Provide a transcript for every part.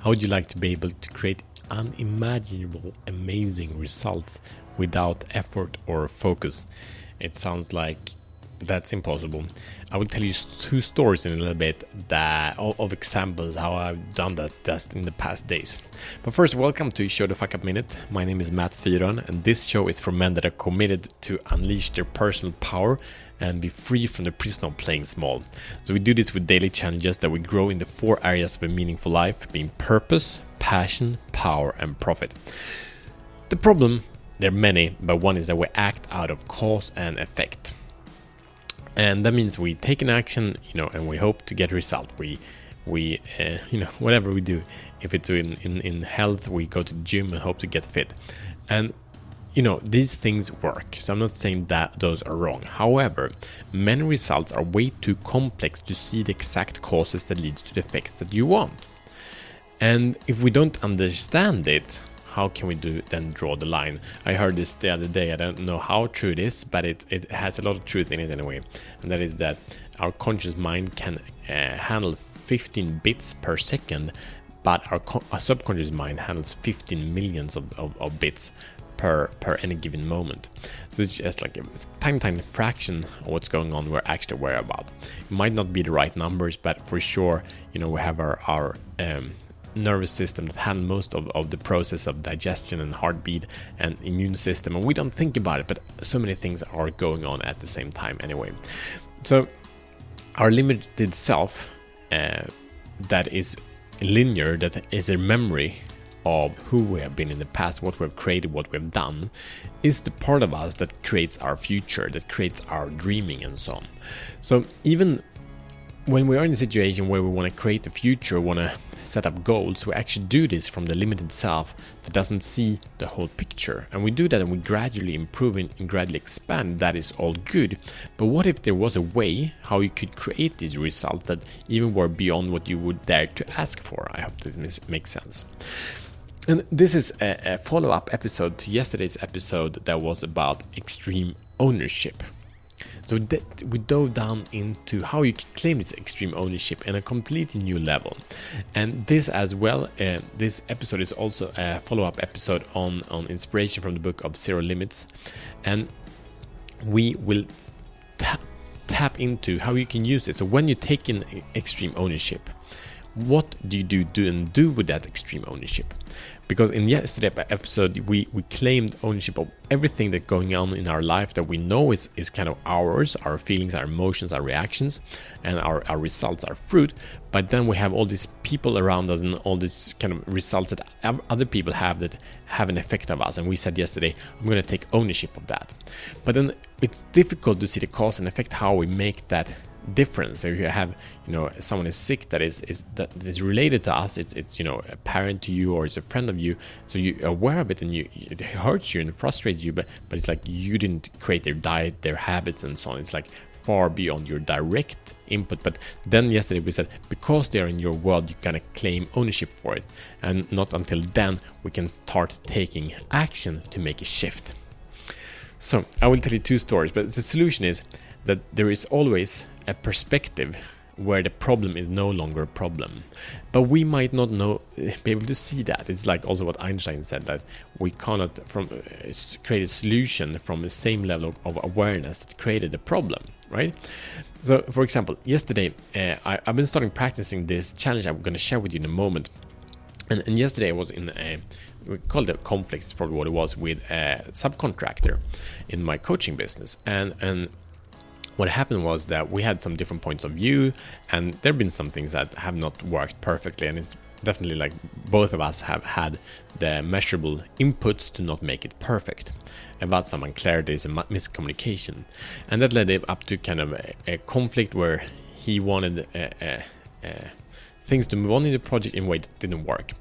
How would you like to be able to create unimaginable, amazing results without effort or focus? It sounds like that's impossible. I will tell you two stories in a little bit that of examples how I've done that just in the past days. But first, welcome to Show the Fuck Up Minute. My name is Matt Fyron, and this show is for men that are committed to unleash their personal power and be free from the prison of playing small. So we do this with daily challenges that we grow in the four areas of a meaningful life, being purpose, passion, power, and profit. The problem, there are many, but one is that we act out of cause and effect and that means we take an action you know and we hope to get a result we we uh, you know whatever we do if it's in, in in health we go to the gym and hope to get fit and you know these things work so i'm not saying that those are wrong however many results are way too complex to see the exact causes that leads to the effects that you want and if we don't understand it how can we do then draw the line? I heard this the other day. I don't know how true it is, but it, it has a lot of truth in it anyway. And that is that our conscious mind can uh, handle 15 bits per second, but our, our, subconscious mind handles 15 millions of, of, of bits per per any given moment. So it's just like a tiny tiny fraction of what's going on we're actually aware about. It might not be the right numbers, but for sure, you know, we have our our um, nervous system that handle most of, of the process of digestion and heartbeat and immune system and we don't think about it but so many things are going on at the same time anyway so our limited self uh, that is linear that is a memory of who we have been in the past what we've created what we've done is the part of us that creates our future that creates our dreaming and so on so even when we are in a situation where we want to create the future want to set up goals, we actually do this from the limited self that doesn't see the whole picture. And we do that and we gradually improve and gradually expand. That is all good. But what if there was a way how you could create these results that even were beyond what you would dare to ask for? I hope this makes sense. And this is a, a follow up episode to yesterday's episode that was about extreme ownership. So we dove down into how you can claim this extreme ownership in a completely new level. And this as well, uh, this episode is also a follow-up episode on, on inspiration from the book of Zero Limits. And we will tap, tap into how you can use it. So when you take in extreme ownership, what do you do, do and do with that extreme ownership? Because in yesterday's episode, we, we claimed ownership of everything that's going on in our life that we know is, is kind of ours, our feelings, our emotions, our reactions, and our, our results, our fruit. But then we have all these people around us and all these kind of results that other people have that have an effect of us. And we said yesterday, I'm going to take ownership of that. But then it's difficult to see the cause and effect, how we make that difference. If you have, you know, someone is sick that is is that is related to us, it's it's you know a parent to you or it's a friend of you, so you're aware of it and you it hurts you and frustrates you, but but it's like you didn't create their diet, their habits, and so on. It's like far beyond your direct input. But then yesterday we said because they are in your world, you gotta claim ownership for it, and not until then we can start taking action to make a shift. So I will tell you two stories, but the solution is that there is always a perspective where the problem is no longer a problem. But we might not know, be able to see that. It's like also what Einstein said that we cannot from uh, create a solution from the same level of awareness that created the problem, right? So, for example, yesterday uh, I, have been starting practicing this challenge I'm going to share with you in a moment. And, and yesterday I was in a we call it a conflict. It's probably what it was with a subcontractor in my coaching business, and and what happened was that we had some different points of view, and there have been some things that have not worked perfectly, and it's definitely like both of us have had the measurable inputs to not make it perfect. About some unclarities and miscommunication, and that led up to kind of a, a conflict where he wanted a, a, things to move on in the project in a way that didn't work.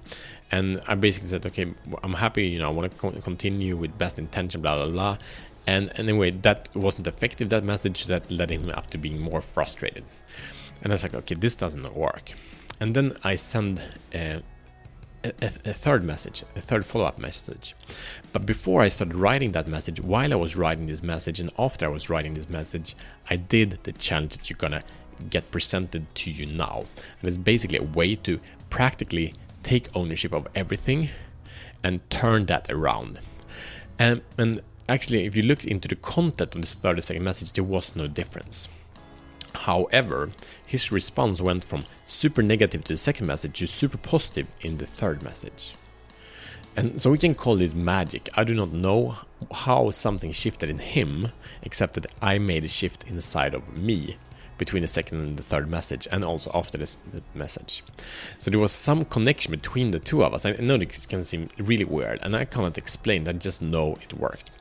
And I basically said, okay, I'm happy, you know, I want to continue with best intention, blah blah blah. And anyway, that wasn't effective, that message that led him up to being more frustrated. And I was like, okay, this doesn't work. And then I send uh, a, a, a third message, a third follow up message. But before I started writing that message, while I was writing this message, and after I was writing this message, I did the challenge that you're gonna get presented to you now. And it's basically a way to practically take ownership of everything and turn that around. And, and actually, if you look into the content of this 30 second message, there was no difference. However, his response went from super negative to the second message to super positive in the third message. And so we can call this magic. I do not know how something shifted in him, except that I made a shift inside of me between the second and the third message, and also after this message. So there was some connection between the two of us. I know this can seem really weird, and I cannot explain. I just know it worked.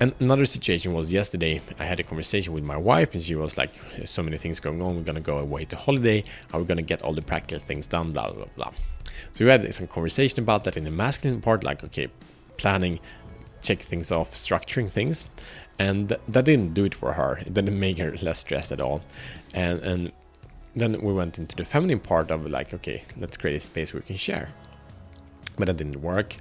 And another situation was yesterday. I had a conversation with my wife, and she was like, "So many things going on. We're gonna go away to holiday. How we gonna get all the practical things done? Blah blah blah." So we had some conversation about that in the masculine part, like okay, planning check things off, structuring things and that didn't do it for her. It didn't make her less stressed at all. And and then we went into the feminine part of like, okay, let's create a space we can share. But that didn't work.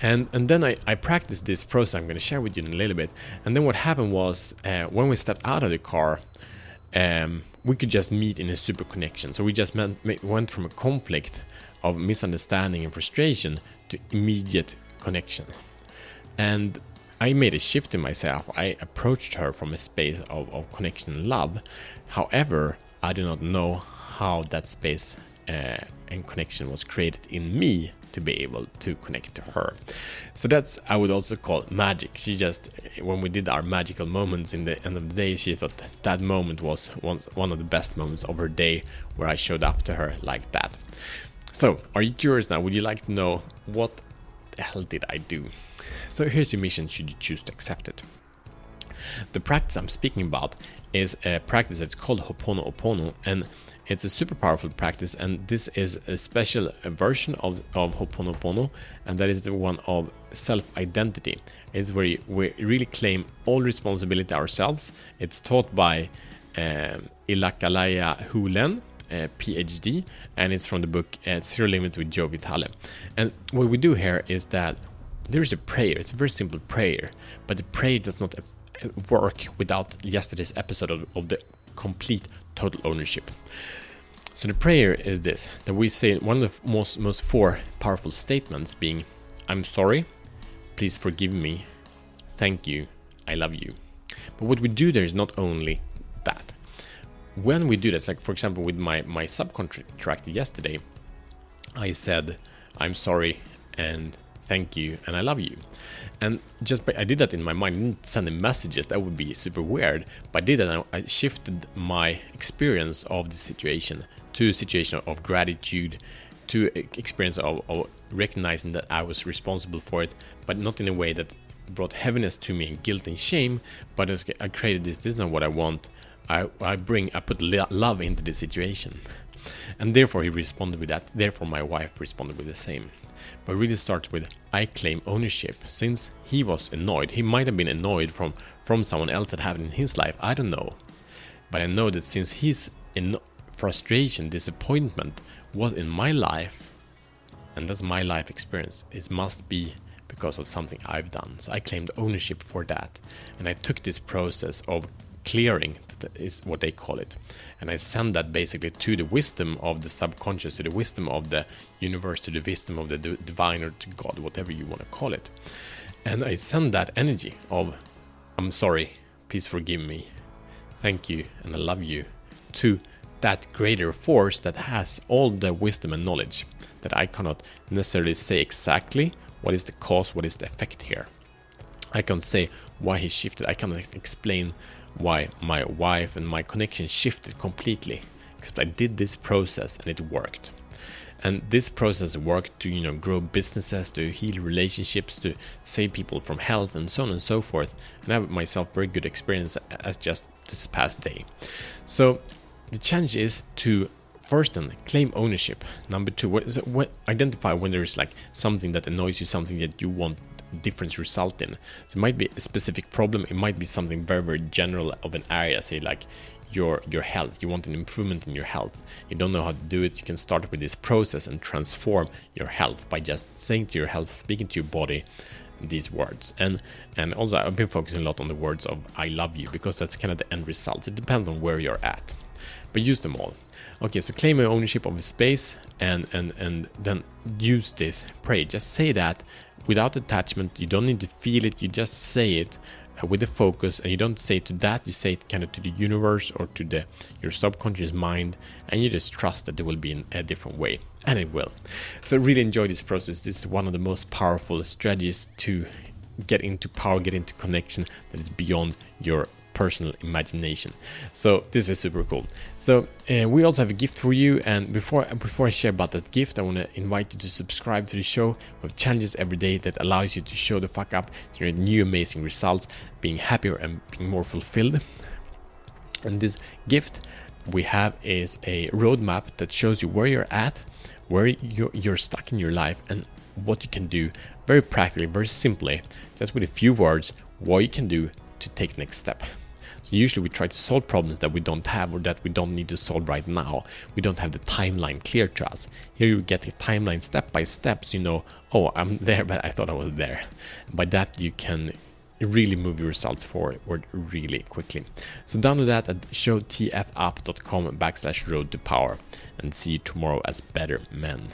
And and then I, I practiced this process I'm going to share with you in a little bit. And then what happened was uh, when we stepped out of the car, um, we could just meet in a super connection. So we just met, went from a conflict of misunderstanding and frustration to immediate connection. And I made a shift in myself. I approached her from a space of, of connection and love. However, I do not know how that space uh, and connection was created in me to be able to connect to her. So that's I would also call magic. She just when we did our magical moments in the end of the day, she thought that, that moment was one, one of the best moments of her day where I showed up to her like that. So, are you curious now? Would you like to know what the hell did I do? So here's your mission should you choose to accept it. The practice I'm speaking about is a practice that's called Ho'oponopono and it's a super powerful practice and this is a special version of, of Ho'oponopono and that is the one of self-identity. It's where we really claim all responsibility ourselves. It's taught by um, Ihaleakala Hew Len, uh, PhD, and it's from the book uh, Zero Limits with Joe Vitale. And what we do here is that there is a prayer. It's a very simple prayer, but the prayer does not uh, work without yesterday's episode of, of the complete total ownership. So the prayer is this: that we say one of the most most four powerful statements, being, "I'm sorry, please forgive me, thank you, I love you." But what we do there is not only that. When we do this, like for example with my my subcontractor yesterday, I said, "I'm sorry," and thank you, and I love you. And just by, I did that in my mind, didn't send messages, that would be super weird. But I did that, I shifted my experience of the situation to a situation of gratitude, to experience of, of recognizing that I was responsible for it, but not in a way that brought heaviness to me and guilt and shame. But I created this. This is not what I want. I, I bring. I put love into the situation, and therefore he responded with that. Therefore my wife responded with the same but really starts with I claim ownership. Since he was annoyed, he might have been annoyed from from someone else that happened in his life. I don't know, but I know that since his frustration, disappointment was in my life, and that's my life experience, it must be because of something I've done. So I claimed ownership for that, and I took this process of clearing is what they call it. And I send that basically to the wisdom of the subconscious, to the wisdom of the universe, to the wisdom of the divine or to God, whatever you want to call it. And I send that energy of, I'm sorry, please forgive me, thank you, and I love you, to that greater force that has all the wisdom and knowledge that I cannot necessarily say exactly what is the cause, what is the effect here. I can't say why he shifted, I cannot explain why my wife and my connection shifted completely. Except I did this process and it worked. And this process worked to you know grow businesses, to heal relationships, to save people from health and so on and so forth. And I have myself very good experience as just this past day. So the challenge is to first then claim ownership. Number two, identify when there is like something that annoys you, something that you want difference result in. So it might be a specific problem, it might be something very, very general of an area, say like your your health. You want an improvement in your health. You don't know how to do it. You can start with this process and transform your health by just saying to your health, speaking to your body these words. And and also I've been focusing a lot on the words of I love you because that's kind of the end result. It depends on where you're at. but use them all. Okay, so claim your ownership of the space and and and then use this pray. Just say that without attachment. You don't need to feel it. You just say it uh, with the focus, and you don't say it to that. You say it kind of to the universe or to the your subconscious mind, and you just trust that there will be in a different way, and it will. So really enjoy this process. This is one of the most powerful strategies to get into power, get into connection that is beyond your personal imagination. So this is super cool. So uh, we also have a gift for you. And before before I share about that gift, I want to invite you to subscribe to the show. We have challenges every day that allows you to show the fuck up, generate new amazing results, being happier and being more fulfilled. And this gift we have is a roadmap that shows you where you're at, where you're, you're stuck in your life, and what you can do very practically, very simply, just with a few words, what you can do to take next step. So usually we try to solve problems that we don't have or that we don't need to solve right now. We don't have the timeline clear to us. Here you get the timeline step by step, so you know, oh, I'm there, but I thought I was there. By that you can really move your results forward really quickly. So download that at showtfapp.com backslash road to power and see you tomorrow as better men.